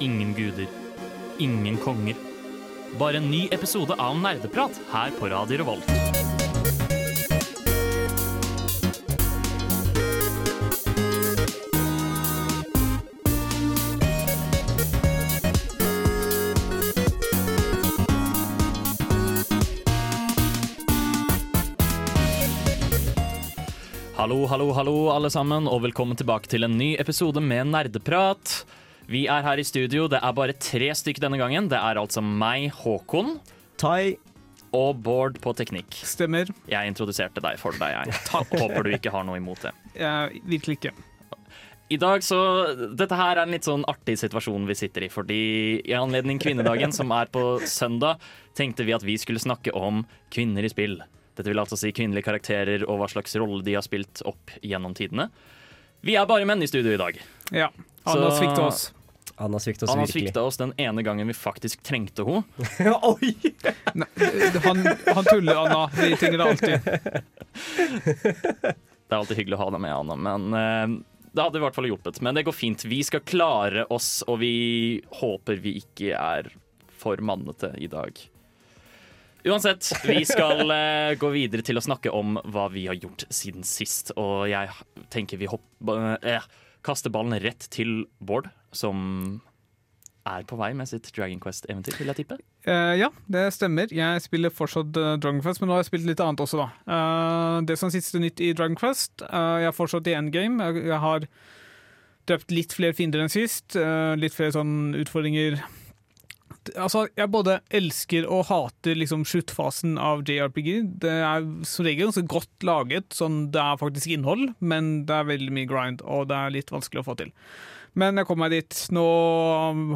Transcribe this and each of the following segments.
ingen guder, ingen konger. Bare en ny episode av Nerdeprat her på Radio Revolt. Hallo, hallo, hallo alle sammen, og velkommen tilbake til en ny episode med Nerdeprat. Vi er her i studio. Det er bare tre stykker denne gangen. Det er altså meg, Håkon, Tai. og Bård på teknikk. Stemmer. Jeg introduserte deg for deg, jeg. Takk. Håper du ikke har noe imot det. Ja, virkelig ikke. I dag så, Dette her er en litt sånn artig situasjon vi sitter i. Fordi i anledning kvinnedagen, som er på søndag, tenkte vi at vi skulle snakke om kvinner i spill. Dette vil altså si kvinnelige karakterer og hva slags rolle de har spilt opp gjennom tidene. Vi er bare menn i studio i dag. Ja. Anna Så- svikta oss. Anna svikta oss Han har virkelig. oss den ene gangen vi faktisk trengte henne. Oi! Nei, han, han tuller, Anna. Vi trenger det alltid. Det er alltid hyggelig å ha deg med, Anna, men uh, det hadde i hvert fall hjulpet. Men det går fint. Vi skal klare oss, og vi håper vi ikke er for mannete i dag. Uansett, vi skal uh, gå videre til å snakke om hva vi har gjort siden sist. Og jeg tenker vi hopper, uh, kaster ballen rett til Bård, som er på vei med sitt Dragon Quest-eventyr, vil jeg tippe. Uh, ja, det stemmer. Jeg spiller fortsatt uh, Dragon Quest, men nå har jeg spilt litt annet også, da. Uh, det som sitter nytt i Dragon Quest, jeg er fortsatt i endgame. Jeg, jeg har drept litt flere fiender enn sist. litt flere sånn utfordringer. Altså, jeg både elsker og hater liksom sluttfasen av JRPG. Det er som regel ganske godt laget, sånn det er faktisk innhold, men det er veldig mye grind, og det er litt vanskelig å få til. Men jeg kom meg dit. Nå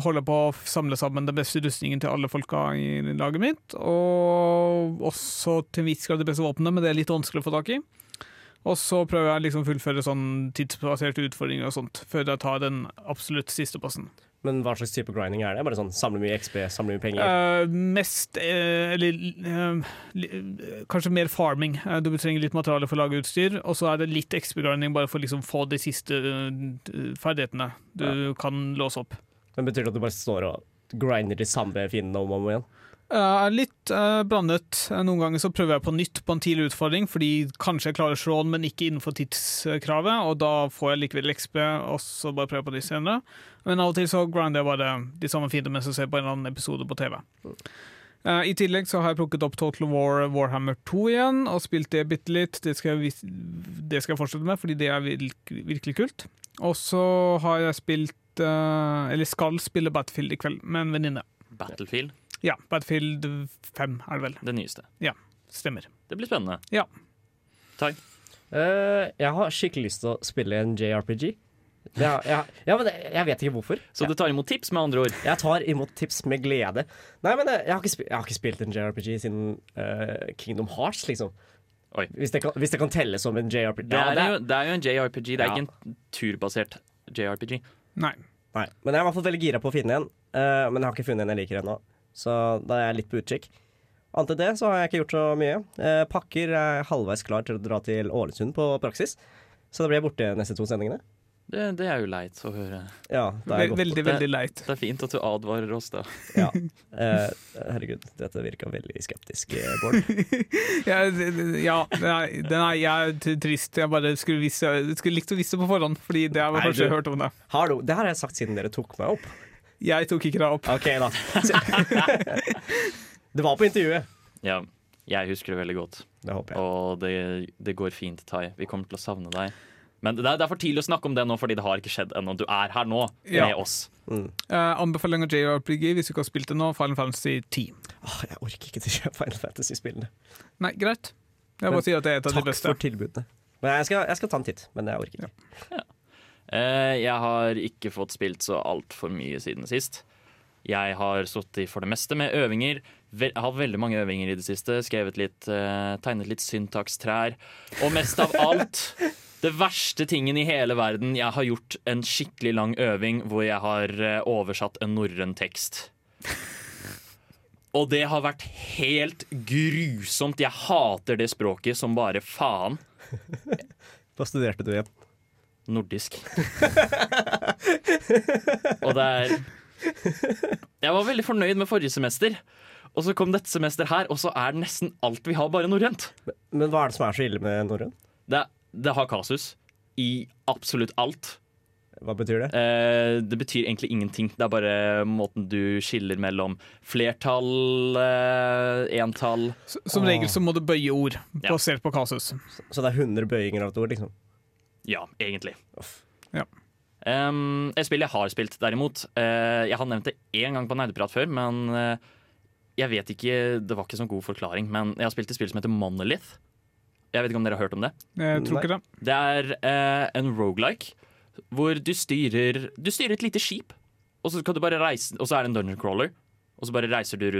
holder jeg på å samle sammen den beste rustningen til alle folka i laget mitt. Og også til en viss grad de beste våpnene, men det er litt vanskelig å få tak i. Og så prøver jeg liksom å fullføre sånn tidsbaserte utfordringer og sånt, før jeg tar den absolutt siste passen. Men hva slags type grinding er det? Bare sånn samle mye XP, samle mye penger? Uh, mest uh, Eller eh, kanskje mer farming. Du trenger litt materiale for å lage utstyr, og så er det litt XP-grinding bare for å liksom få de siste ferdighetene du kan låse opp. Men Betyr det at du bare står og grinder de samme fiendene om og om igjen? Uh, litt uh, blandet. Noen ganger så prøver jeg på nytt på en tidlig utfordring, fordi kanskje jeg klarer slåen, men ikke innenfor tidskravet, og da får jeg likevel XP, og så bare prøver jeg på nytt senere. Men av og til så grinder jeg bare de samme fiendene mens jeg ser på en eller annen episode på TV. Uh, I tillegg så har jeg plukket opp Total War Warhammer 2 igjen, og spilt det bitte litt. Det skal, jeg, det skal jeg fortsette med, fordi det er virk, virkelig kult. Og så har jeg spilt uh, Eller skal spille Battlefield i kveld med en venninne. Battlefield, Ja, Battlefield 5 er det vel. det nyeste. Ja, Stemmer. Det blir spennende. Ja. Takk. Uh, jeg har skikkelig lyst til å spille en JRPG. Ja, ja, ja, men det- jeg vet ikke hvorfor. Så du tar imot tips, med andre ord. Jeg tar imot tips med glede. Nei, men eh, jeg har ikke, spi jeg har ikke spilt en JRPG siden uh, Kingdom Hearts, liksom. Oi. Hvis det, kan, hvis det kan telle som en JRPG. Det Ja, er, jo, det er jo en JRPG, det er Ja. ikke en turbasert JRPG. Nei. Nei, men jeg er i hvert fall veldig gira på å finne en. Uh, men jeg har ikke funnet en jeg liker ennå, så da er jeg litt på utkikk. Annet enn det så har jeg ikke gjort så mye. Eh, pakker er halvveis klar til å dra til Ålesund på praksis, så da blir jeg borte de neste to sendingene. Det, det er jo leit å høre. Ja, det er Vel, veldig, veldig leit. Det er fint at du advarer oss, da. Ja. Eh, herregud, dette virka veldig skeptisk, eh, Bård. Ja, det- det- ja nei, den er, jeg er trist. Jeg bare skulle, vise, skulle likt å vise det på forhånd, fordi det har jeg kanskje du- hørt om det. Hallo, det har jeg sagt siden dere tok meg opp. Jeg tok ikke deg opp. OK, da. det var på intervjuet. Ja, jeg husker det veldig godt. Det håper jeg. Og det, det går fint, Tai. Vi kommer til å savne deg. Men det er, det er for tidlig å snakke om det nå, fordi det har ikke skjedd ennå. Du er her nå Ja. med oss. Mm. Uh, anbefaling av JRPG hvis du ikke har spilt det nå. Final Fantasy 10. Oh, jeg orker ikke til Final Fantasy-spillene. Nei, greit. Jeg bare sier at det er et av de Takk for tilbudene. Men jeg skal, jeg skal ta en titt, men jeg orker ikke. Eh, jeg har ikke fått spilt så altfor mye siden sist. Jeg har sittet for det meste med øvinger. Vel, jeg har veldig mange øvinger i det siste. Skrevet litt, eh, tegnet litt syntakstrær. Og mest av alt det verste tingen i hele verden. Jeg har gjort en skikkelig lang øving hvor jeg har eh, oversatt en norrøn tekst. Og det har vært helt grusomt. Jeg hater det språket som bare faen. Hva studerte du igjen? Nordisk. Og det er Jeg var veldig fornøyd med forrige semester. Og så kom dette semester her, og så er nesten alt vi har, bare norrønt. Men hva er det som er så ille med norrønt? Det, det har kasus i absolutt alt. Hva betyr det? Eh, det betyr egentlig ingenting. Det er bare måten du skiller mellom flertall, eh, entall Som regel så må du bøye ord Ja. basert på kasus. Så det er 100 bøyinger av et ord, liksom? Ja, egentlig. Uff. Ja. Um, et spill jeg har spilt, derimot uh, Jeg har nevnt det én gang på Nerdeprat før, men uh, jeg vet ikke Det var ikke så god forklaring, men jeg har spilt et spill som heter Monolith. Jeg vet ikke om dere har hørt om det? Jeg tror ikke det. Det er eh, en roguelike hvor du styrer Du styrer et lite skip, og så, skal du bare reise, og så er det en dungeon crawler. Og så bare reiser du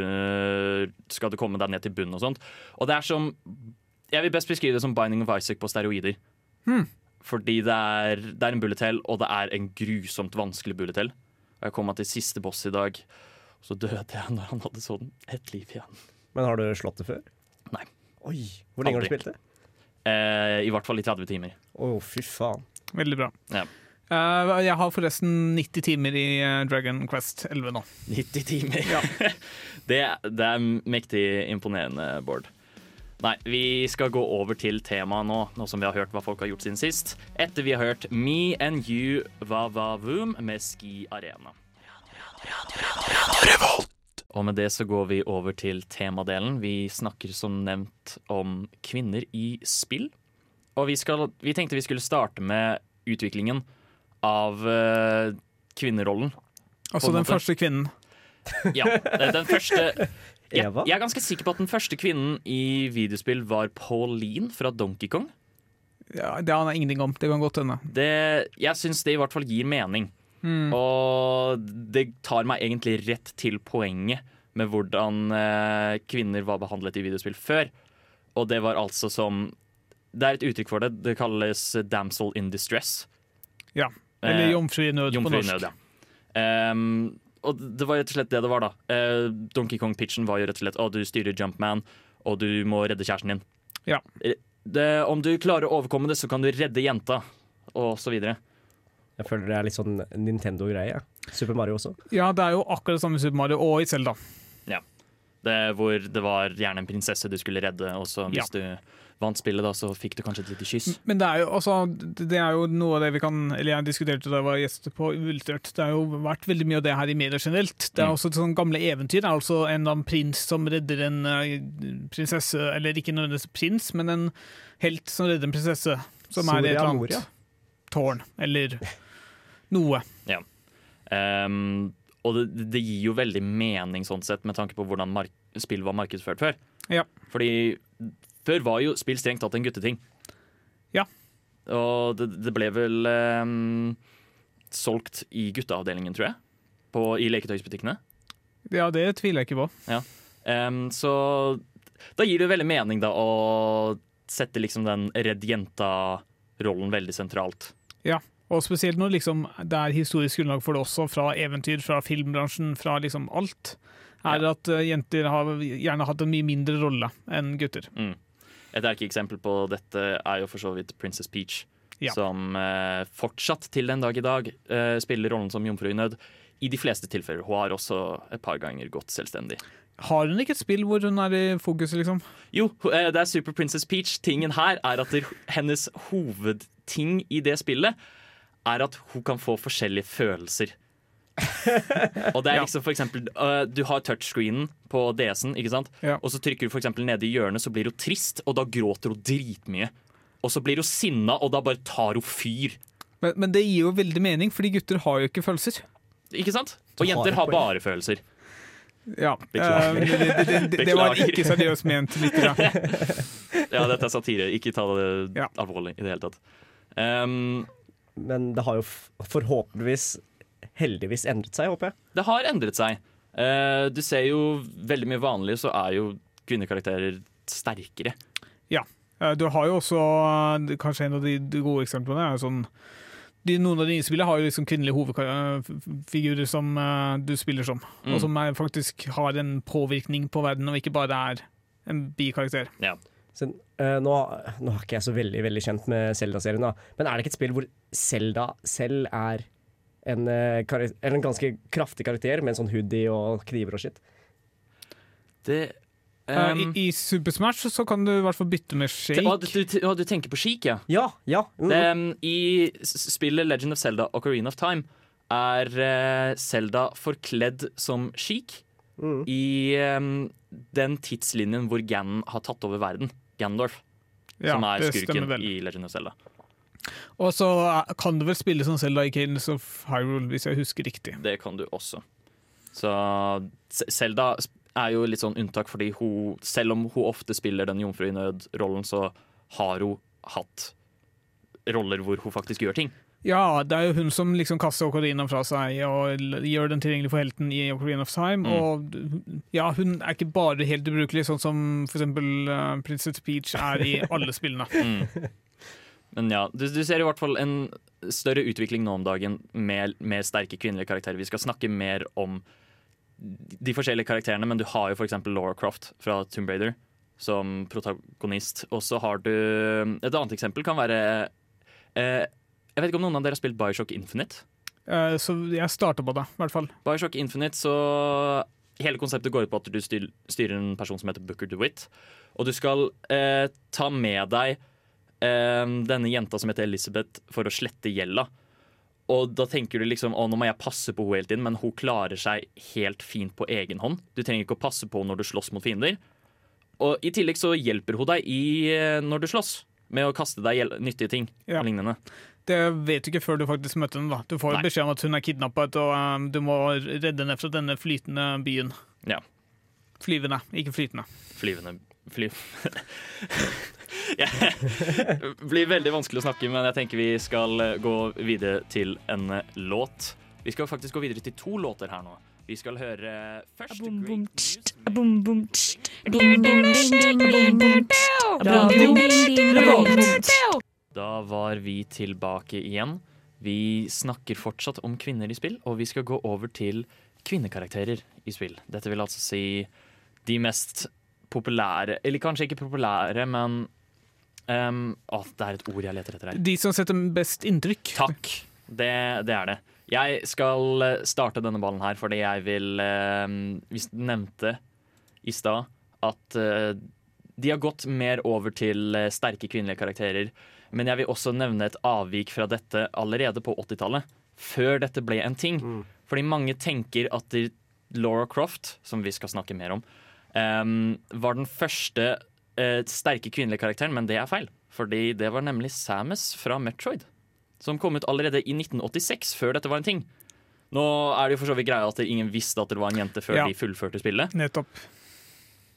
Skal du komme deg ned til bunnen og sånt. Og det er som Jeg vil best beskrive det som Binding of Isaac på steroider. Hmm. Fordi det er, det er en bullet hell, og det er en grusomt vanskelig bullet hell. Og jeg kom meg til siste boss i dag, og så døde jeg når han hadde sånn ett liv igjen. Men har du slått det før? Nei. Oi, Hvor lenge har du spilt det? Eh, I hvert fall i 30 timer. Å, fy faen. Veldig bra. Ja. Uh, jeg har forresten 90 timer i eh, Dragon Quest 11 nå. 90 timer. Ja. det, det er mektig imponerende, Bård. Nei, vi skal gå over til temaet nå, nå som vi har hørt hva folk har gjort siden sist. Etter vi har hørt Me and You Va Va Voom med Ski Arena. Og med det så går vi over til temadelen. Vi snakker som nevnt om kvinner i spill. Og vi, skal, vi tenkte vi skulle starte med utviklingen av uh, kvinnerollen. Altså den måte. første kvinnen. Ja, eh, den første jeg, Eva? jeg er ganske sikker på at den første kvinnen i videospill var Pauline fra Donkey Kong. Ja, det aner jeg ingenting om. Det kan godt hende. Det, jeg syns det i hvert fall gir mening. Og det tar meg egentlig rett til poenget med hvordan eh, kvinner var behandlet i videospill før. Og det var altså som Det er et uttrykk for det. Det kalles 'damsel in distress'. Ja. Eller Eh, jomfru i nød på Jomfru i norsk. nød, ja. um, og det var rett og slett det det var, da. Eh, Donkey Kong-pitchen var jo rett og slett å, du styrer Jumpman, og du må redde kjæresten din. Ja. Eh, Det, om du klarer å overkomme det, så kan du redde jenta, og så videre. Jeg føler det er litt sånn Nintendo-greie. Super Mario også. Ja, det er jo akkurat det samme i Super Mario og i Zelda. Det, hvor det var gjerne en prinsesse du skulle redde, og så hvis du vant spillet, da, så fikk du kanskje et lite kyss. Men det er jo, altså, det er jo noe av det vi kan Eller jeg diskuterte da jeg var gjest på Ultrørt. Det har jo vært veldig mye av det her i media generelt. Det er Mm. også sånn gamle eventyr. Det er altså en eller annen prins som redder en eh, prinsesse Eller ikke nødvendigvis prins, men en helt som redder en prinsesse. Som er i et Soria eller Moria. annet tårn. Eller noe. Ehm, og det, det gir jo veldig mening sånn sett, med tanke på hvordan spill var markedsført før. Ja. Fordi før var jo spill strengt tatt en gutteting. Ja. Og det, det ble vel um, solgt i gutteavdelingen, tror jeg. På, I leketøysbutikkene. Ja, det tviler jeg ikke på. Ehm, så da gir det jo veldig mening da å sette liksom den redd jenta-rollen veldig sentralt. Og spesielt når liksom, det er historisk grunnlag for det også, fra eventyr, fra filmbransjen, fra liksom alt, er at eh, jenter har gjerne hatt en mye mindre rolle enn gutter. Mm. Et erkeeksempel på dette er jo for så vidt Princess Peach. Ja. Som eh, fortsatt til den dag i dag eh, spiller rollen som jomfru i nød. I de fleste tilfeller. Hun har også et par ganger gått selvstendig. Har hun ikke et spill hvor hun er i fokus, liksom? Jo, eh, det er Super Princess Peach. Tingen her er at det, hennes hovedting i det spillet er at hun kan få forskjellige følelser. Og det er liksom for eksempel uh, Du har touchscreenen på DS-en, ikke sant? Ja. Og så trykker du for eksempel nede i hjørnet, så blir hun trist, og da gråter hun dritmye. Og så blir hun sinna, og da bare tar hun fyr. Men, men det gir jo veldig mening, fordi gutter har jo ikke følelser. Ikke sant? Og har jenter har bare følelser. Ja, Beklager. Uh, det, det, det, det, det var ikke seriøst ment. Litt, ja. Ja, dette er satire. Ikke ta det Ja. alvorlig i det hele tatt. Um, Men det har jo forhåpentligvis heldigvis endret seg, håper jeg. Det har endret seg. Uh, du ser jo veldig mye vanlig, så er jo kvinnekarakterer sterkere. Ja. Du har jo også eh, Kanskje en av de, de gode eksemplene er jo sånn de, Noen av de nye spillene har jo liksom kvinnelige hovedfigurer som uh, du spiller som, Mm. og som er, faktisk har en påvirkning på verden, og ikke bare er en bikarakter. Ja. Så, uh, nå, nå er ikke jeg så veldig veldig kjent med Zelda-serien, da. men er det ikke et spill hvor Zelda selv er en, uh, en ganske kraftig karakter med en sånn hoodie og kniver og shit. Det um, I, I Super Smash så kan du i hvert fall bytte med te- å, du, du, å, du tenker på Shake, ja. Ja, ja. Mm. Det, um, I spillet Legend of Zelda Ocarina of Time er uh, Zelda forkledd som Sheik Mm. i um, den tidslinjen hvor Ganon har tatt over verden. Ganondorf, Ja, som er skurken i Legend of Zelda. Og så eh, kan du vel spille som Zelda i Cadence of Hyrule, hvis jeg husker riktig. Det kan du også. Så Se- Zelda er jo litt sånn unntak, fordi hun, selv om hun ofte spiller den jomfru i nød-rollen, så har hun hatt roller hvor hun faktisk gjør ting. Ja, det er jo hun som liksom kaster Ocarina fra seg og gjør den tilgjengelig for helten i Ocarina of Time. Mm. Og ja, hun er ikke bare helt ubrukelig, sånn som eksempel uh, Princess Peach er i alle spillene. Mm. Men ja, du, du ser i hvert fall en større utvikling nå om dagen med med, sterke kvinnelige karakterer. Vi skal snakke mer om de forskjellige karakterene, men du har jo f.eks. Laura Croft fra Tomb Raider som protagonist. Og så har du Et annet eksempel kan være eh, Jeg vet ikke om noen av dere har spilt Bioshock Infinite? Uh, så jeg starter på det, i hvert fall. Bioshock Infinite, så Hele konseptet går ut på at du styr, styrer en person som heter Booker DeWitt. Og du skal uh, ta med deg uh, denne jenta som heter Elizabeth, for å slette gjelda. Og da tenker du liksom å nå må jeg passe på henne hele tiden, men hun klarer seg helt fint på egen hånd. Du trenger ikke å passe på henne når du slåss mot fiender. Og i tillegg så hjelper hun deg i, når du slåss, med å kaste deg nyttige ting Ja. og lignende. Det vet du ikke før du faktisk møter henne. da. Du får Nei. beskjed om at hun er kidnappet, og um, du må redde henne fra denne flytende byen. Ja. Flyvende, ikke flytende. Flyvende fly... Det blir veldig vanskelig å snakke, men jeg tenker vi skal eh, gå videre til en eh, låt. Vi skal faktisk gå videre til to låter her nå. Vi skal høre først Great News Da var vi tilbake igjen. Vi snakker fortsatt om kvinner i spill, og vi skal gå over til kvinnekarakterer i spill. Dette vil altså si de mest populære Eller kanskje ikke populære, men um, Å, det er et ord jeg leter etter her. De som setter best inntrykk. Takk. Det, det er det. Jeg skal eh, starte denne ballen her fordi jeg vil um, Vi nevnte i stad at uh, de har gått mer over til eh, sterke kvinnelige karakterer. Men jeg vil også nevne et avvik fra dette allerede på 80-tallet. Før dette ble en ting. Mm. Fordi mange tenker at Laura Croft, som vi skal snakke mer om, um, var den første uh, sterke kvinnelige karakteren, men det er feil. Fordi det var nemlig Samus fra Metroid som kom ut allerede i 1986, før dette var en ting. Nå er det jo for så vidt greia at ingen visste at det var en jente før Ja. de fullførte spillet, Nettopp.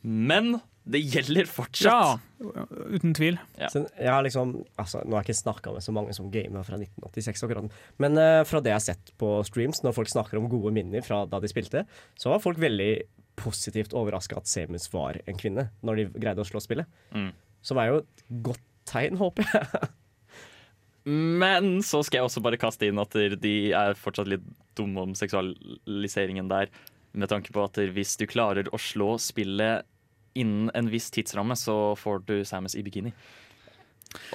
men det gjelder fortsatt. Ja, uten tvil. Ja. Så jeg har liksom, altså, nå har jeg ikke snakka med så mange som gamer fra 1986, akkurat. men uh, fra det jeg har sett på streams, når folk snakker om gode minner fra da de spilte, så var folk veldig positivt overraska at Semus var en kvinne, når de greide å slå spillet. Mm. Som er jo et godt tegn, håper jeg. Men så skal jeg også bare kaste inn at de er fortsatt litt dumme om seksualiseringen der. Med tanke på at hvis du klarer å slå spillet innen en viss tidsramme, så får du Samus i bikini.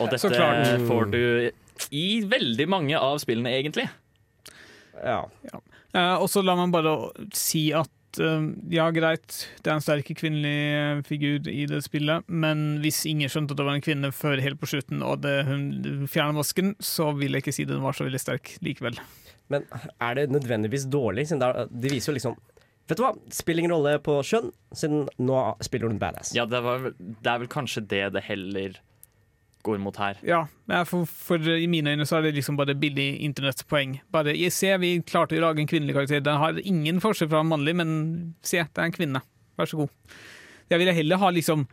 Og dette klart. får du i veldig mange av spillene, egentlig. Ja. Eh, og så la man bare si at eh, ja, greit, det er en sterk kvinnelig eh, figur i det spillet, men hvis ingen skjønte at det var en kvinne før helt på slutten, og det, hun fjerner masken, så vil jeg ikke si den var så veldig sterk likevel. Men er det nødvendigvis dårlig? Det viser jo liksom Vet du hva, spiller ingen rolle på skjønn, siden nå spiller hun badass. Ja, det, var, vel- det er vel kanskje det det heller går mot her. Ja, for, for i mine øyne så er det liksom bare billig internettpoeng. Bare jeg ser vi klarte å lage en kvinnelig karakter. Den har ingen forskjell fra mannlig, men se, det er en kvinne. Vær så god. Jeg ville heller ha liksom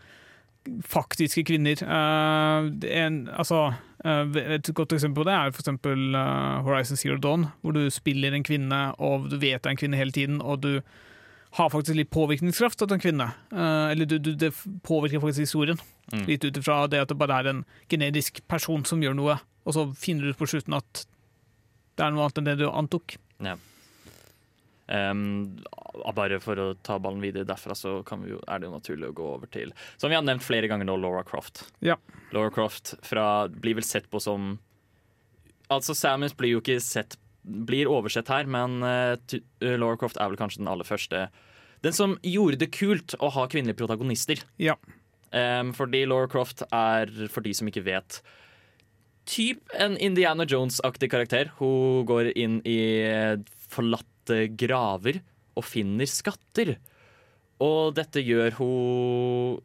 faktiske kvinner. Uh, en, altså, et godt eksempel på det er for eksempel eh, Horizon Zero Dawn, hvor du spiller en kvinne, og du vet det er en kvinne hele tiden, og du har faktisk litt påvirkningskraft til en kvinne. Eh, eller du, du, det påvirker faktisk historien. Mm. Litt ut ifra det at det bare er en generisk person som gjør noe, og så finner du ut på slutten at det er noe annet enn det du antok. Um, bare for å ta ballen videre derfra, så kan vi jo, er det jo naturlig å gå over til Som vi har nevnt flere ganger nå, Laura Croft. Ja. Laura Croft fra, blir vel sett på som Altså, Samus blir jo ikke sett blir oversett her, men uh, uh, Croft er vel kanskje den aller første. Den som gjorde det kult å ha kvinnelige protagonister. Ja. Um, fordi Laura Croft er, for de som ikke vet, typ en Indiana Jones-aktig karakter. Hun går inn i eh, forlatte graver og finner skatter. Og dette gjør hun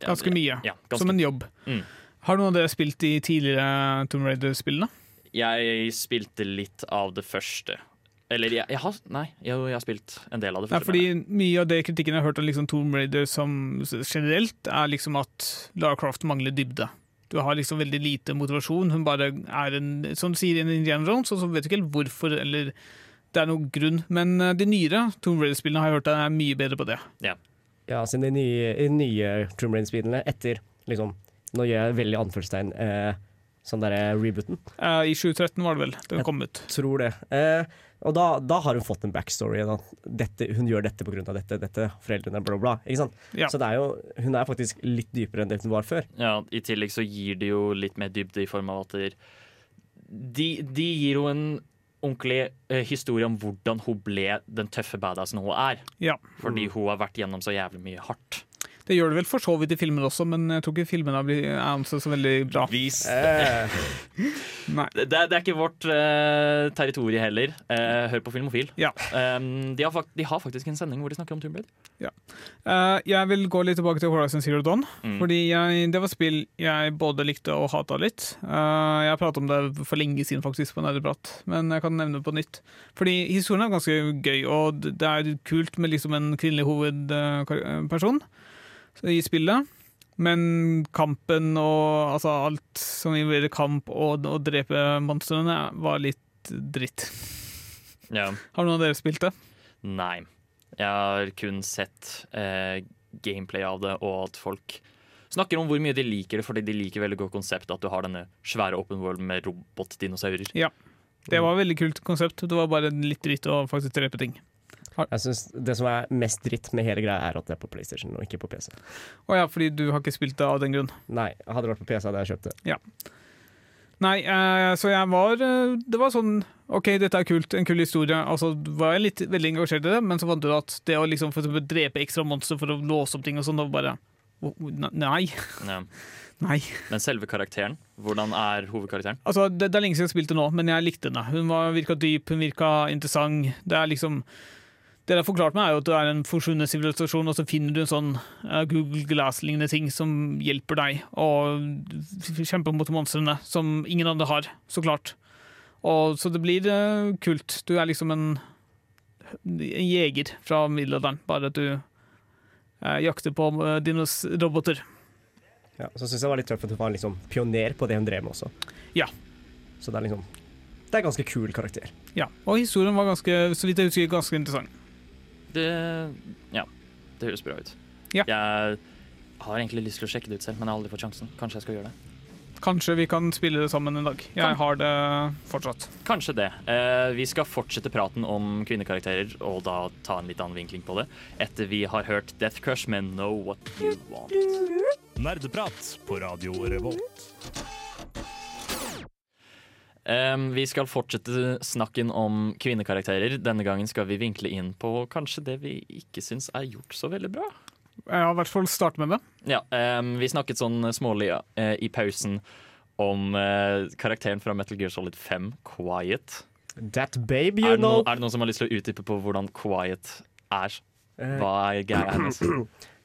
Ja, Ganske mye. Ja, ganske. Som en jobb. Mm. Har noen av dere spilt de tidligere Tomb Raider-spillene? Jeg spilte litt av det første. Eller jeg, jeg har Nei, jeg, jeg har spilt en del av det Nei, første. fordi Mye av det kritikken jeg har hørt om liksom Tomb Raider som generelt, er liksom at Lara Croft mangler dybde. Du har liksom veldig lite motivasjon. Hun bare er en som du sier, en Indiana Jones, og så vet du ikke helt hvorfor eller det er noen grunn. Men eh, de nyere Tomb Raider-spillene har jeg hørt er mye bedre på det. Ja, siden de nye, de nye Tomb Raider-spillene etter liksom Nå gjør jeg veldig anførselstegn eh, sånn derre rebooten. Eh, I 2013 var det vel den jeg kom ut. Tror det. Eh, og da, da har hun fått en backstory. Da. Dette, hun gjør dette pga. dette, dette, foreldrene, bla, bla, bla. Ikke sant? Ja. Så det er jo, hun er faktisk litt dypere enn det hun var før. Ja, I tillegg så gir det jo litt mer dybde i form av at der, de, de gir jo en ordentlig eh, historie om hvordan hun ble den tøffe badassen hun er. Ja. Fordi hun har vært gjennom så jævlig mye hardt. Det gjør det vel for så vidt i filmen også, men jeg tror ikke filmene blir er ansett så veldig bra. Vis. Eh, Nei. Det, det er ikke vårt uh, territorium heller. Uh, hør på Filmofil. Ja. Um, de, har de har faktisk en sending hvor de snakker om Tomb Raider. Uh, jeg vil gå litt tilbake til Horizon Zero Dawn. Mm. Fordi jeg, det var spill jeg både likte og hata litt. Eh, jeg har pratet om det for lenge siden faktisk på Nerdeprat, men jeg kan nevne det på nytt. Fordi historien er ganske gøy, og det er kult med liksom en kvinnelig hovedperson i spillet. Men kampen og altså alt som involverer kamp og å drepe monstrene, var litt dritt. Ja. Har noen av dere spilt det? Nei. Jeg har kun sett eh, gameplay av det, og at folk snakker om hvor mye de liker det, fordi de liker veldig godt konseptet at du har denne svære open world med robotdinosaurer. Det var et veldig kult konsept. Det var bare litt dritt å faktisk drepe ting. Jeg synes Det som er mest dritt med hele greia, er at det er på PlayStation og ikke på PC. Å ja, fordi du har ikke spilt det av den grunn. Nei, hadde det vært på PC, hadde jeg kjøpt det. Nei, eh, så jeg var eh, Det var sånn OK, dette er kult, en kul historie. Altså, var jeg litt veldig engasjert i det, men så fant du at det å liksom for eksempel drepe ekstra monstre for å låse opp ting og sånn, det var bare oh, Nei. Ja. Nei. Men selve karakteren, hvordan er hovedkarakteren? Altså, det, det er lenge siden jeg spilte nå, men jeg likte henne. Hun var- virka dyp, hun virka interessant. Det er liksom Det det har forklart meg, er jo at du er en forsvunnet sivilisasjon, og så finner du en sånn eh, Google Glass-lignende ting som hjelper deg å kjempe mot monstrene, som ingen andre har, så klart. Og Så det blir eh, kult. Du er liksom en, en jeger fra middelalderen, bare at du eh, jakter på uh, dinos roboter. Ja, så syns jeg det var litt tøft at hun var liksom pioner på det hun drev med også. Ja. Så det er liksom Det er en ganske kul karakter. Ja, Og historien var ganske, så vidt jeg husker, ganske interessant. Det Ja, det høres bra ut. Ja. Jeg har egentlig lyst til å sjekke det ut selv, men jeg har aldri fått sjansen. Kanskje jeg skal gjøre det. Kanskje vi kan spille det sammen en dag. Kan. Jeg har det fortsatt. Kanskje det. Eh, vi skal fortsette praten om kvinnekarakterer, og da ta en litt annen vinkling på det, etter vi har hørt Death Crush med Know What You Want. Nerdeprat på Radio Revolt. Um, vi skal fortsette snakken om kvinnekarakterer. Denne gangen skal vi vinkle inn på kanskje det vi ikke syns er gjort så veldig bra. Har i hvert fall startet med det. Ja, um, Vi snakket sånn smålig ja, eh, i pausen om uh, karakteren fra Metal Gear Solid 5, Quiet. That babe, you Er det, know. noen, er det noen som har lyst til å utdype på hvordan Quiet er? Eh, Hva er greia hennes?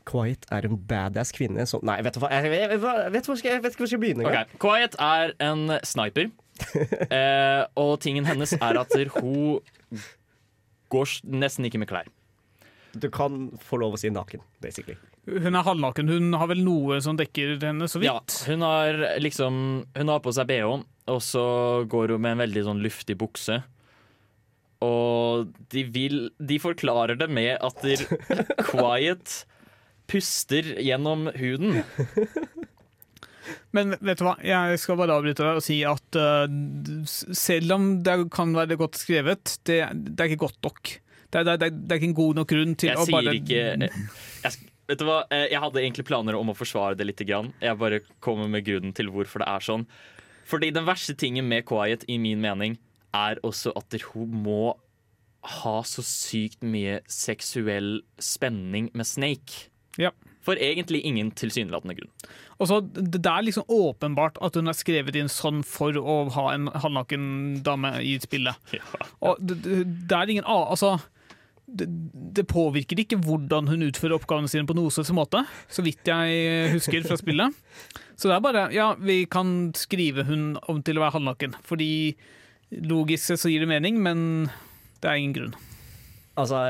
Quiet er en badass kvinne som Nei, vet du hva, jeg, jeg, jeg, jeg vet, hvor skal, jeg vet ikke hvor jeg skal begynne. Okay. Quiet er en sniper. Eh, og tingen hennes er at hun går nesten ikke med klær. Du kan få lov å si naken, basically. Hun er halvnaken. Hun har vel noe som dekker henne så Ja, vidt. hun har liksom Hun har på seg bh, og så går hun med en veldig sånn luftig bukse. Og de vil De forklarer det med at de Quiet puster gjennom huden. Men vet du hva, jeg skal bare avbryte deg og si at uh, selv om det kan være godt skrevet, det, det er ikke godt nok. Det er, det, er, det er ikke en god nok grunn til Jeg å bare ikke jeg, Vet du hva, Eh, jeg hadde egentlig planer om å forsvare det litt. Grann. Jeg bare kommer med grunnen til hvorfor det er sånn. Fordi den verste tingen med Quiet, i min mening, er også at hun må ha så sykt mye seksuell spenning med Snake. Ja. For egentlig ingen tilsynelatende grunn. Og så Det er liksom åpenbart at hun er skrevet inn sånn for å ha en halvnaken dame i spillet. Ja. Og det, det, det er ingen Altså det, det påvirker ikke hvordan hun utfører oppgavene sine på noen slags måte, så vidt jeg husker fra spillet. Så det er bare Ja, vi kan skrive hun om til å være halvnaken, fordi logisk sett så gir det mening, men det er ingen grunn. Altså,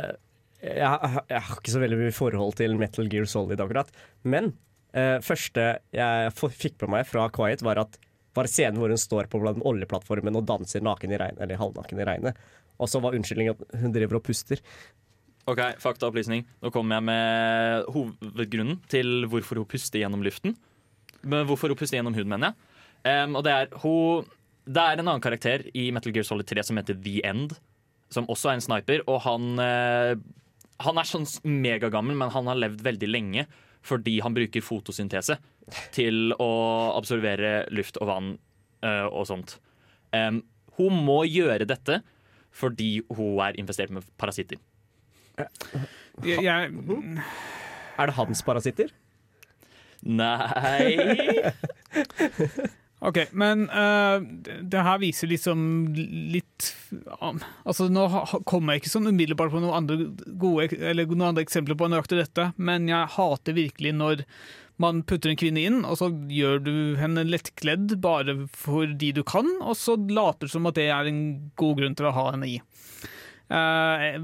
jeg, jeg, har ikke så veldig mye forhold til Metal Gear Solid akkurat. Men eh, første jeg fikk på meg fra Quiet, var at var scenen hvor hun står på blant- oljeplattformen og danser naken i regnet, eller halvnaken i regnet. Og så var unnskyldningen at hun driver og puster. Ok, Faktaopplysning. Nå kommer jeg med hovedgrunnen til hvorfor hun puster gjennom luften. Men hvorfor hun puster gjennom huden, mener jeg. Um, og det er, hun, det er en annen karakter i Metal Gear Solid 3 som heter The End. Som også er en sniper. Og han, eh, han er sånn megagammel, men han har levd veldig lenge fordi han bruker fotosyntese til å absorbere luft og vann eh, og sånt. Um, hun må gjøre dette fordi hun er infestert med parasitter. Jeg, jeg, Er det hans parasitter? Nei Ok, men uh, det, her viser liksom litt um, Altså, nå kommer jeg ikke sånn umiddelbart på noen andre gode noen andre eksempler på nøyaktig dette, men jeg hater virkelig når man putter en kvinne inn, og så gjør du henne lettkledd bare fordi du kan, og så later som at det er en god grunn til å ha henne i. Uh,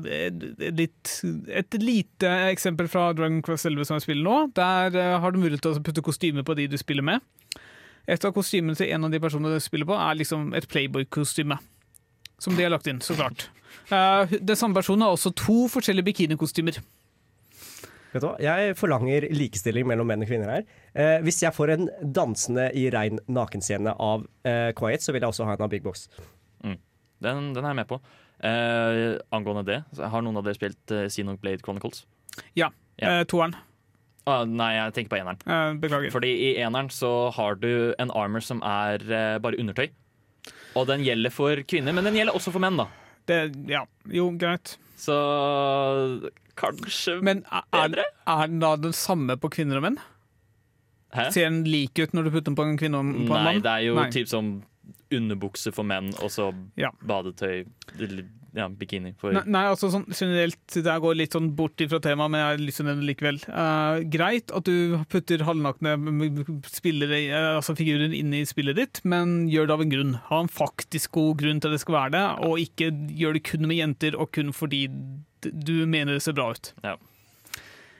litt, et lite eksempel fra Dragon Quest 11 som jeg spiller nå. Der uh, har du mulighet til å putte kostyme på de du spiller med. Et av kostymene til en av de personene du spiller på, er liksom et Playboy-kostyme. Som de har lagt inn, så klart. Uh, den samme personen har også to forskjellige bikini-kostymer. Vet du hva? Jeg forlanger likestilling mellom menn og kvinner her. Eh, hvis jeg får en dansende i rein nakenscene av eh, Quiet, så vil jeg også ha en av Big Box. Den, den er jeg med på. Eh, angående det, så har noen av dere spilt uh, Xenoblade Chronicles? Ja. Ja. eh, toeren. Ah, nei, jeg tenker på eneren. Eh, beklager. Fordi i eneren så har du en armor som er eh, bare undertøy. Og den gjelder for kvinner, men den gjelder også for menn, da. Det, ja, jo, greit. Så kanskje Men er, bedre? er den da den samme på kvinner og menn? Hæ? Ser den lik ut når du putter den på en kvinne og på en Nei, det er jo Nei. typ som underbukse for menn, og så Ja. badetøy eller, Ja, bikini for Nei, nei, altså sånn generelt, det går litt sånn bort fra temaet, men jeg har lyst til å nevne det likevel. Uh, greit at du putter halvnakne spillere, eh, altså figurer inn i spillet ditt, men gjør det av en grunn. Ha en faktisk god grunn til at det skal være det, og ikke gjør det kun med jenter og kun fordi du mener det ser bra ut.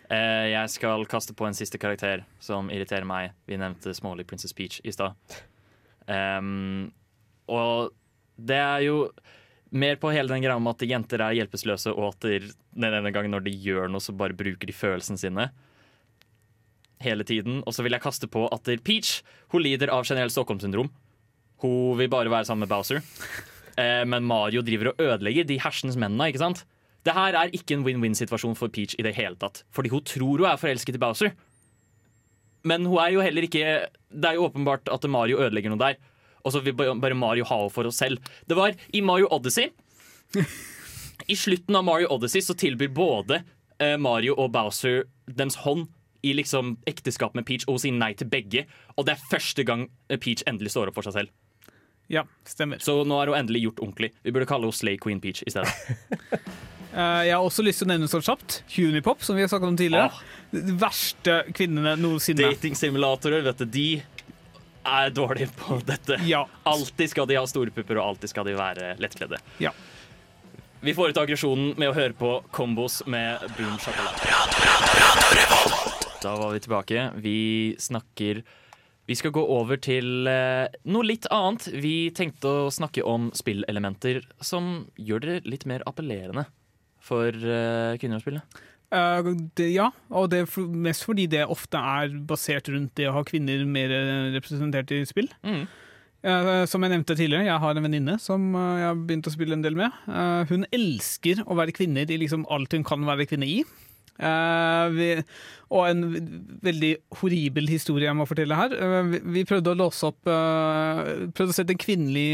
Eh, jeg skal kaste på en siste karakter som irriterer meg. Vi nevnte smålig Princess Peach i stad. Um, og det er jo mer på hele den greia med at jenter er hjelpeløse, og at der- den ene gangen når de gjør noe, så bare bruker de følelsene sine. Hele tiden. Og så vil jeg kaste på at Peach hun lider av generelt Stockholm-syndrom. Hun vil bare være sammen med Bowser. Eh, men Mario driver og ødelegger de hersens mennene, ikke sant? Det her er ikke en win-win-situasjon for Peach i det hele tatt. Fordi hun tror hun er forelsket i Bowser. Men hun er jo heller ikke Det er jo åpenbart at Mario ødelegger noe der. Og så vil ba- bare Mario ha henne for oss selv. Det var i Mario Odyssey I slutten av Mario Odyssey så tilbyr både eh, Mario og Bowser dems hånd i liksom ekteskap med Peach, og hun sier nei til begge. Og det er første gang eh, Peach endelig står opp for seg selv. Ja, stemmer. Så nå er hun endelig gjort ordentlig. Vi burde kalle henne Slay Queen Peach i stedet. Eh, jeg har også lyst til å nevne så kjapt Hunipop, som vi har snakket om tidligere. Åh. De verste kvinnene noensinne. Datingsimulatorer, vet du, de er dårlige på dette. Ja. Alltid skal de ha store pupper, og alltid skal de være lettkledde. Ja. Vi får ut aggresjonen med å høre på kombos med Boom Shakalaka. Da var vi tilbake. Vi snakker Vi skal gå over til eh, noe litt annet. Vi tenkte å snakke om spillelementer som gjør det litt mer appellerende for eh, kvinner å spille. Eh, det, ja, og det er mest fordi det ofte er basert rundt det å ha kvinner mer eh, representert i spill. Mm. Uh, som jeg nevnte tidligere, jeg har en venninne som uh, jeg har begynt å spille en del med. Hun elsker å være kvinner i liksom alt hun kan være kvinne i. Vi, og en veldig horribel historie jeg må fortelle her. Vi, vi prøvde å låse opp Prøvde å sette en kvinnelig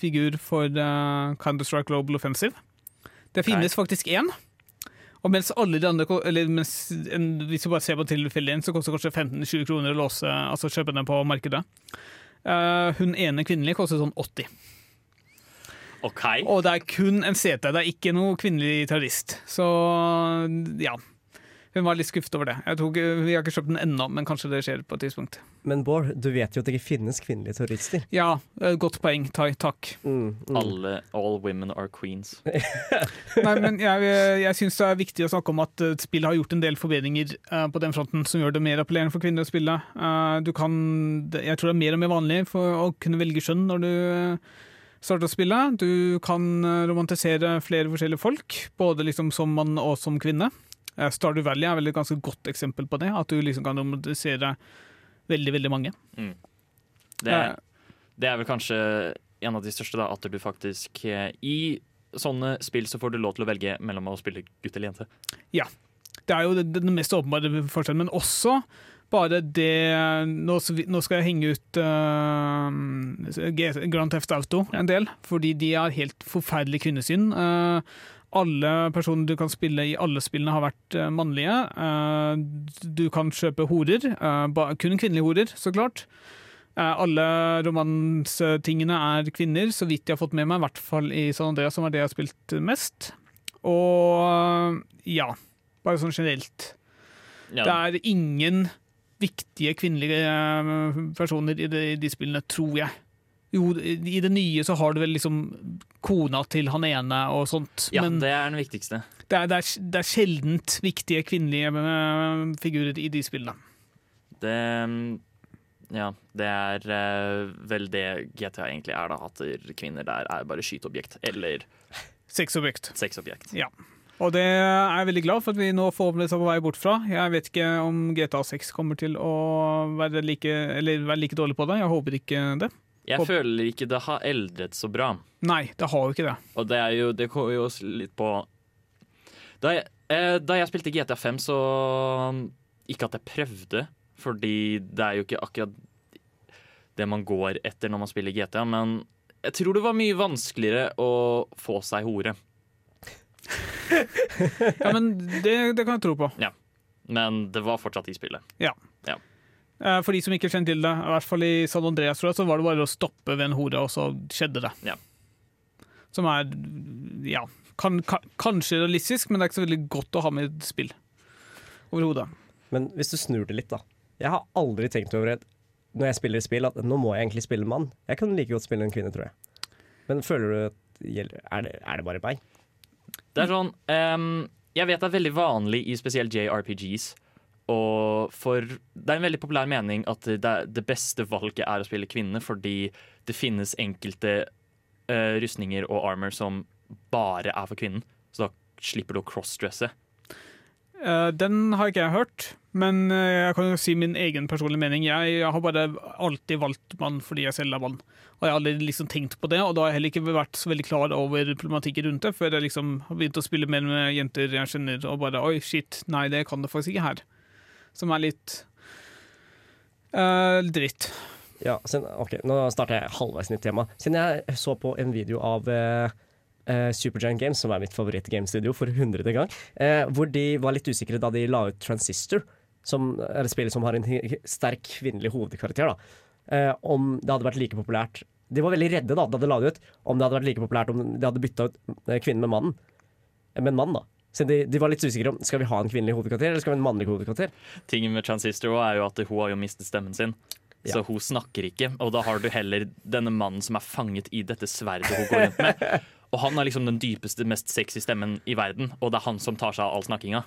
figur for uh, Counter-Strike Global Offensive. Det finnes faktisk én. Og mens alle de andre eller mens en, Hvis vi bare ser på tilfeldigheten, så koster det kanskje 15-20 kroner å låse, altså kjøpe den på markedet. Uh, hun ene kvinnelige koster sånn 80. OK. Og det er kun en CT, det er ikke noe kvinnelig terrorist. Så ja. Hun var litt skuffet over det. Jeg tror vi har ikke kjøpt den ennå, men kanskje det skjer på et tidspunkt. Men Bård, du vet jo at det ikke finnes kvinnelige terrorister. Ja, eh, godt poeng. Tai, takk. Mm, mm. Alle, all women are queens. Nei, men jeg, jeg syns det er viktig å snakke om at eh, spillet har gjort en del forbedringer eh, på den fronten som gjør det mer appellerende for kvinner å spille. Eh, du kan, jeg tror det er mer og mer vanlig for å kunne velge skjønn når du eh, starter å spille. Du kan eh, romantisere flere forskjellige folk, både liksom som mann og som kvinne. Eh, Stardew Valley er vel et ganske godt eksempel på det, at du liksom kan romantisere veldig, veldig mange. Det, det er vel kanskje en av de største, da, at du faktisk eh, I sånne spill så får du lov til å velge mellom å spille gutt eller jente. Ja. Det er jo den mest åpenbare forskjellen, men også bare det Nå, skal jeg henge ut uh, Grand Theft Auto en del, fordi de har helt forferdelig kvinnesyn. Eh, alle personer du kan spille i alle spillene, har vært eh, mannlige. Eh, du kan kjøpe horer, eh, kun kvinnelige horer, så klart. Alle romansetingene er kvinner, så vidt jeg har fått med meg, i hvert fall i San Andreas, som er det jeg har spilt mest. Og ja, bare sånn generelt. Ja, Det er ingen viktige kvinnelige personer i de, i de spillene, tror jeg. Jo, i det nye så har du vel liksom kona til han ene og sånt, ja men det er den viktigste. det er, det, er, det er sjeldent viktige kvinnelige eh, figurer i de spillene. Det Ja, det er eh, vel det GTA egentlig er, da. At kvinner der er bare skyteobjekt. Eller Sexobjekt. sexobjekt. Og det er jeg veldig glad for at vi nå forhåpentligvis er på vei bort fra. Jeg vet ikke om GTA 6 kommer til å være like, eller være like dårlig på det. Jeg håper ikke det. Jeg føler ikke det har eldret så bra. Nei, det har jo ikke det. Og det er jo Det går jo litt på Da jeg, eh, da jeg spilte GTA 5, så Ikke at jeg prøvde, fordi det er jo ikke akkurat det man går etter når man spiller GTA, men jeg tror det var mye vanskeligere å få seg hore. Ja, men det, det kan jeg tro på. Ja. Men det var fortsatt i spillet. Eh, For de som ikke kjenner til det, i hvert fall i San Andreas, tror jeg, så var det bare å stoppe ved en hore, og så skjedde det. Ja. Som er, ja, kan, kan, kanskje realistisk, men det er ikke så veldig godt å ha med i et spill. Overhodet. Men hvis du snur det litt, da. Jeg har aldri tenkt over det når jeg spiller spill, at nå må jeg egentlig spille en mann. Jeg kan like godt spille en kvinne, tror jeg. Men føler du at er det, er det bare meg? Det er sånn um, Jeg vet det er veldig vanlig i spesielt JRPGs. Og for Det er en veldig populær mening at det, det beste valget er å spille kvinne, fordi det finnes enkelte uh, rustninger og armor som bare er for kvinnen. Så da slipper du å crossdresse. Uh, Den har ikke jeg hørt, men eh, jeg kan jo si min egen personlige mening. Jeg, jeg har bare alltid valgt mann fordi jeg selv er mann. Og jeg har aldri liksom tenkt på det, og da har jeg heller ikke vært så veldig klar over problematikken rundt det, før jeg liksom har begynt å spille mer med jenter jeg kjenner, og bare oi, shit, nei, det kan det faktisk ikke her. Som er litt uh, dritt. Ja, sen, ok, Nå starter jeg halvveis nytt tema. Siden jeg så på en video av uh, Supergiant Games, som er mitt favoritt-gamestudio for hundrede gang, uh, hvor de var litt usikre da de la ut Transistor, som er et spill som har en sterk kvinnelig hovedkarakter, da. Om det hadde vært like populært De var veldig redde da da de la det ut, om det hadde vært like populært om de hadde bytta ut kvinnen med mannen. Med en mann, da. Så de, de var litt usikre om skal vi ha en kvinnelig hovedkarakter eller skal vi ha en mannlig hovedkarakter. Tingen med Transistor er jo at hun har jo mistet stemmen sin. Så hun snakker ikke, og da har du heller denne mannen som er fanget i dette sverdet hun går rundt med. Og han er liksom den dypeste, mest sexy stemmen i verden, og det er han som tar seg av all snakkinga.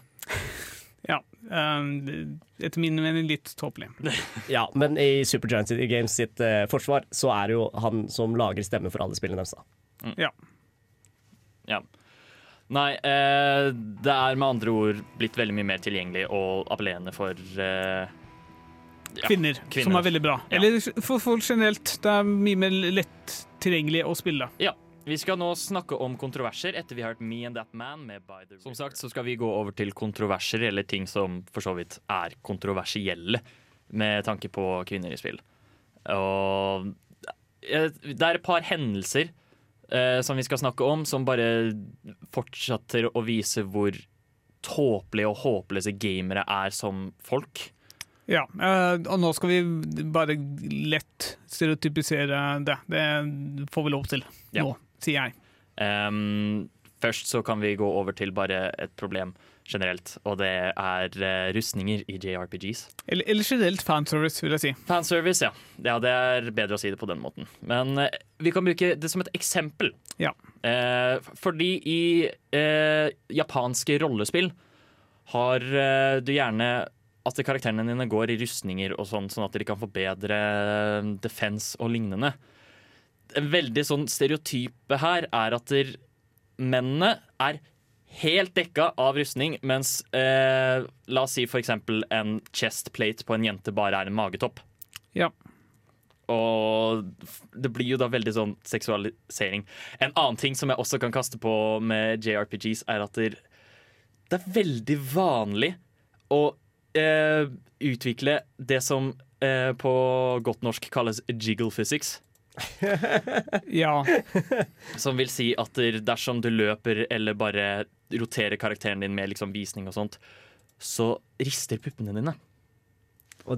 Ja. Um, etter min mening litt tåpelig. Ja, men i Supergiant Games sitt uh, forsvar så er det jo han som lager stemme for alle spillene deres. da. Ja. Nei, eh, det er med andre ord blitt veldig mye mer tilgjengelig og appellerende for eh, Ja, Kvinner, kvinner. som er veldig bra. Ja. Eller for folk generelt. Det er mye mer lett tilgjengelig å spille. Ja. Vi skal nå snakke om kontroverser etter vi har hørt Me and That Man med By The Som sagt så skal vi gå over til kontroverser, eller ting som for så vidt er kontroversielle med tanke på kvinner i spill. Og eh, det er et par hendelser eh, som vi skal snakke om, som bare fortsetter å vise hvor tåpelige og håpløse gamere er som folk. Ja, eh, og nå skal vi bare lett stereotypisere det. Det får vi lov til Ja. nå, sier jeg. Um, først så kan vi gå over til bare et problem generelt, og det er eh, rustninger i JRPGs. Eller, eller generelt fanservice, vil jeg si. Fanservice, ja. ja. Det er bedre å si det på den måten. Men eh, vi kan bruke det som et eksempel. Ja. Eh, fordi i eh, japanske rollespill har eh, du gjerne at karakterene dine går i rustninger og sånn, sånn at de kan få bedre eh, defense og lignende. En veldig sånn stereotype her er at der, mennene er helt dekka av rustning, mens eh, la oss si eksempel en chest plate på en jente bare er en magetopp. Ja. Og det blir jo da veldig sånn seksualisering. En annen ting som jeg også kan kaste på med JRPGs, er at det, det er veldig vanlig å eh, utvikle det som eh, på godt norsk kalles jiggle physics. Ja. Som vil si at dersom du løper eller bare roterer karakteren din med liksom visning og sånt, så rister puppene dine.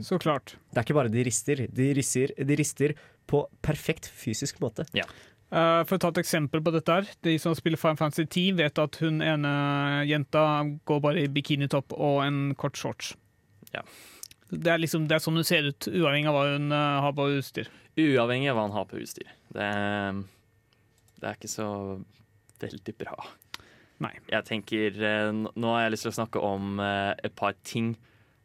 Så klart. Det er ikke bare de rister, de rister, de rister på perfekt fysisk måte. Eh, for å ta et eksempel på dette her. De som spiller Fine Fantasy 10, vet at hun ene jenta går bare i bikinitopp og en kort shorts. Ja. Det er liksom det er sånn hun ser ut, uavhengig av hva hun uh, har på utstyr. Uavhengig av hva han har på utstyr. Det, det er ikke så veldig bra. Nei. Jeg tenker, eh, Nå har jeg lyst til å snakke om eh, et par ting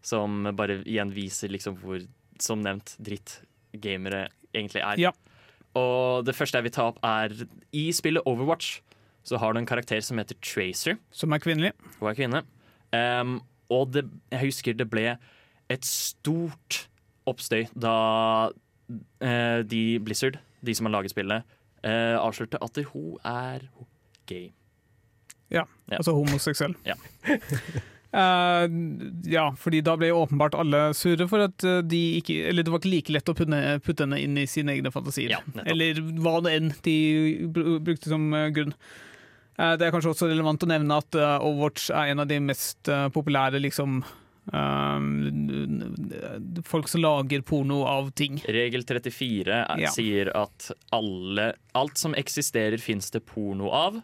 som bare igjen viser liksom hvor, som nevnt, dritt gamere egentlig er. Ja. Og det første jeg vil ta opp, er i spillet Overwatch så har du en karakter som heter Tracer. Som er kvinnelig. Hun er kvinne. Um, og det, jeg husker det ble et stort oppstøy da de Blizzard, de som har laget spillet, eh, avslørte at hun er gay. Ja. Altså homoseksuell. Ja. Uh, ja, fordi da ble jo åpenbart alle sure for at eh, de ikke Eller det var ikke like lett å putte, putte henne inn i sine egne fantasier. Ja, eller hva det enn de brukte som eh, grunn. Uh, det er kanskje også relevant å nevne at eh, Overwatch er en av de mest eh, populære liksom eh, Folk som lager porno av ting. Regel 34 er, Ja. sier at alle, alt som eksisterer, fins det porno av.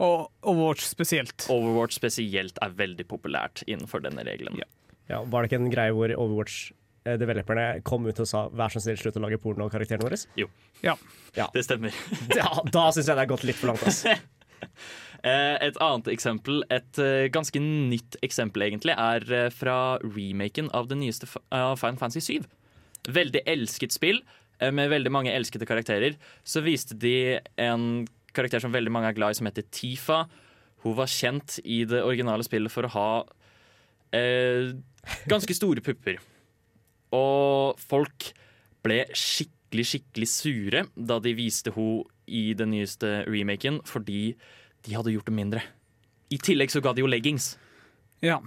Og Overwatch spesielt. Overwatch spesielt er veldig populært innenfor denne regelen. Ja. Ja, var det ikke en greie hvor Overwatch-developerne kom ut og sa 'vær så snill, slutt å lage porno av karakterene våre'? Det stemmer. da da syns jeg det er gått litt for langt. ass. Eh, Et annet eksempel, et eh, ganske nytt eksempel egentlig, er eh, fra remaken av det nyeste av Final Fantasy 7. Veldig elsket spill med veldig mange elskede karakterer. Så viste de en karakter som veldig mange er glad i, som heter Tifa. Hun var kjent i det originale spillet for å ha eh, ganske store pupper. Og folk ble skikkelig, skikkelig sure da de viste henne i den nyeste remaken, fordi de hadde gjort det mindre. I tillegg så ga de jo leggings. Ja,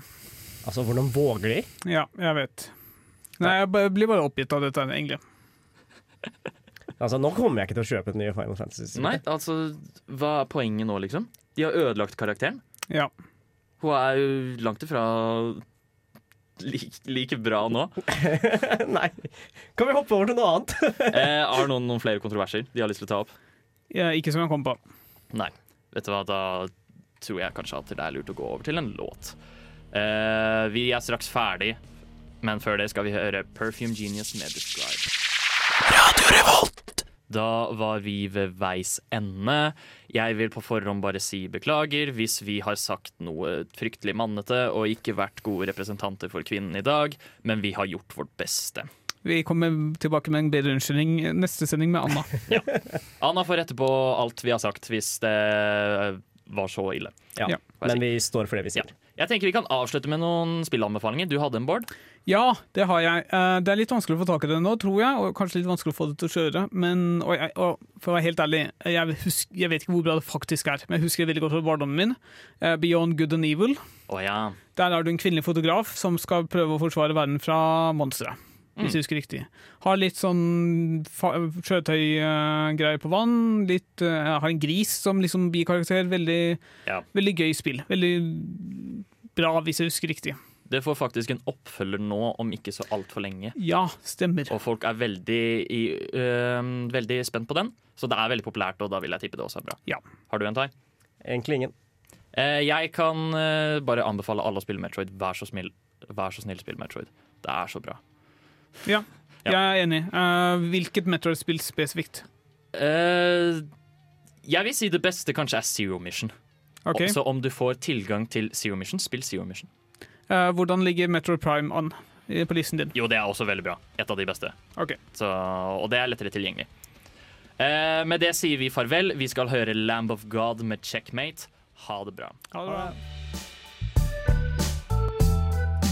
Altså, hvordan våger de? ja, jeg vet. Nei, jeg blir bare oppgitt av dette, egentlig. Altså, Nå kommer jeg ikke til å kjøpe et nye Final Fantasy. Nei, altså, hva er poenget nå, liksom? De har ødelagt karakteren. Ja. Hun er jo langt ifra like, like bra nå. Nei. Kan vi hoppe over til noe annet? Eh, har noen noen flere kontroverser de har lyst til å ta opp? Ja, Ikke som jeg kom på. Nei. Vet du hva, da tror jeg kanskje at det er lurt å gå over til en låt. Uh, vi er straks ferdig, men før det skal vi høre Perfume Genius med Describe. Da var vi ved veis ende. Jeg vil på forhånd bare si beklager hvis vi har sagt noe fryktelig mannete og ikke vært gode representanter for kvinnen i dag, men vi har gjort vårt beste. Vi kommer tilbake med en bedre unnskyldning neste sending med Anna. Anna får rette på alt vi har sagt hvis det var så ille. Ja. Ja. Men vi står for det vi sier. Jeg tenker vi kan avslutte med noen spillanbefalinger. Du hadde en, Bård. Ja, det har jeg. Eh, Det er litt vanskelig å få tak i det nå, tror jeg, og kanskje litt vanskelig å få det til å kjøre. Men og jeg, og for å være helt ærlig, jeg, husker, jeg vet ikke hvor bra det faktisk er, men jeg husker det veldig godt fra barndommen min. Eh, Beyond Good and Evil. Oh, ja. Der er du en kvinnelig fotograf som skal prøve å forsvare verden fra monstre. Hvis jeg husker riktig. Har litt sånn sjøtøygreier på vann. Litt, uh, har en gris som liksom bikarakter. Veldig, Ja. veldig gøy spill. Veldig bra, hvis jeg husker riktig. Det får faktisk en oppfølger nå om ikke så altfor lenge. Ja, stemmer. Og folk er veldig, i, øhm, veldig spent på den. Så det er veldig populært, og da vil jeg tippe det også er bra. Ja. Har du en, Tai? Egentlig ingen. Eh, jeg kan eh, bare anbefale alle å spille Metroid. Vær så, snill, vær så snill, spill Metroid. Det er så bra. Ja, jeg er enig. Uh, hvilket Metroid-spill spesifikt? Uh, jeg vil si det beste kanskje er Zero Mission. Okay. Så om du får tilgang til Zero Mission, spill Zero Mission. Uh, hvordan ligger Metroid Prime an på listen din? Jo, det er også veldig bra. Et av de beste. Okay. Så, og det er lettere tilgjengelig. Uh, med det sier vi farvel. Vi skal høre Lamb of God med Checkmate. Ha det bra. Ha det bra.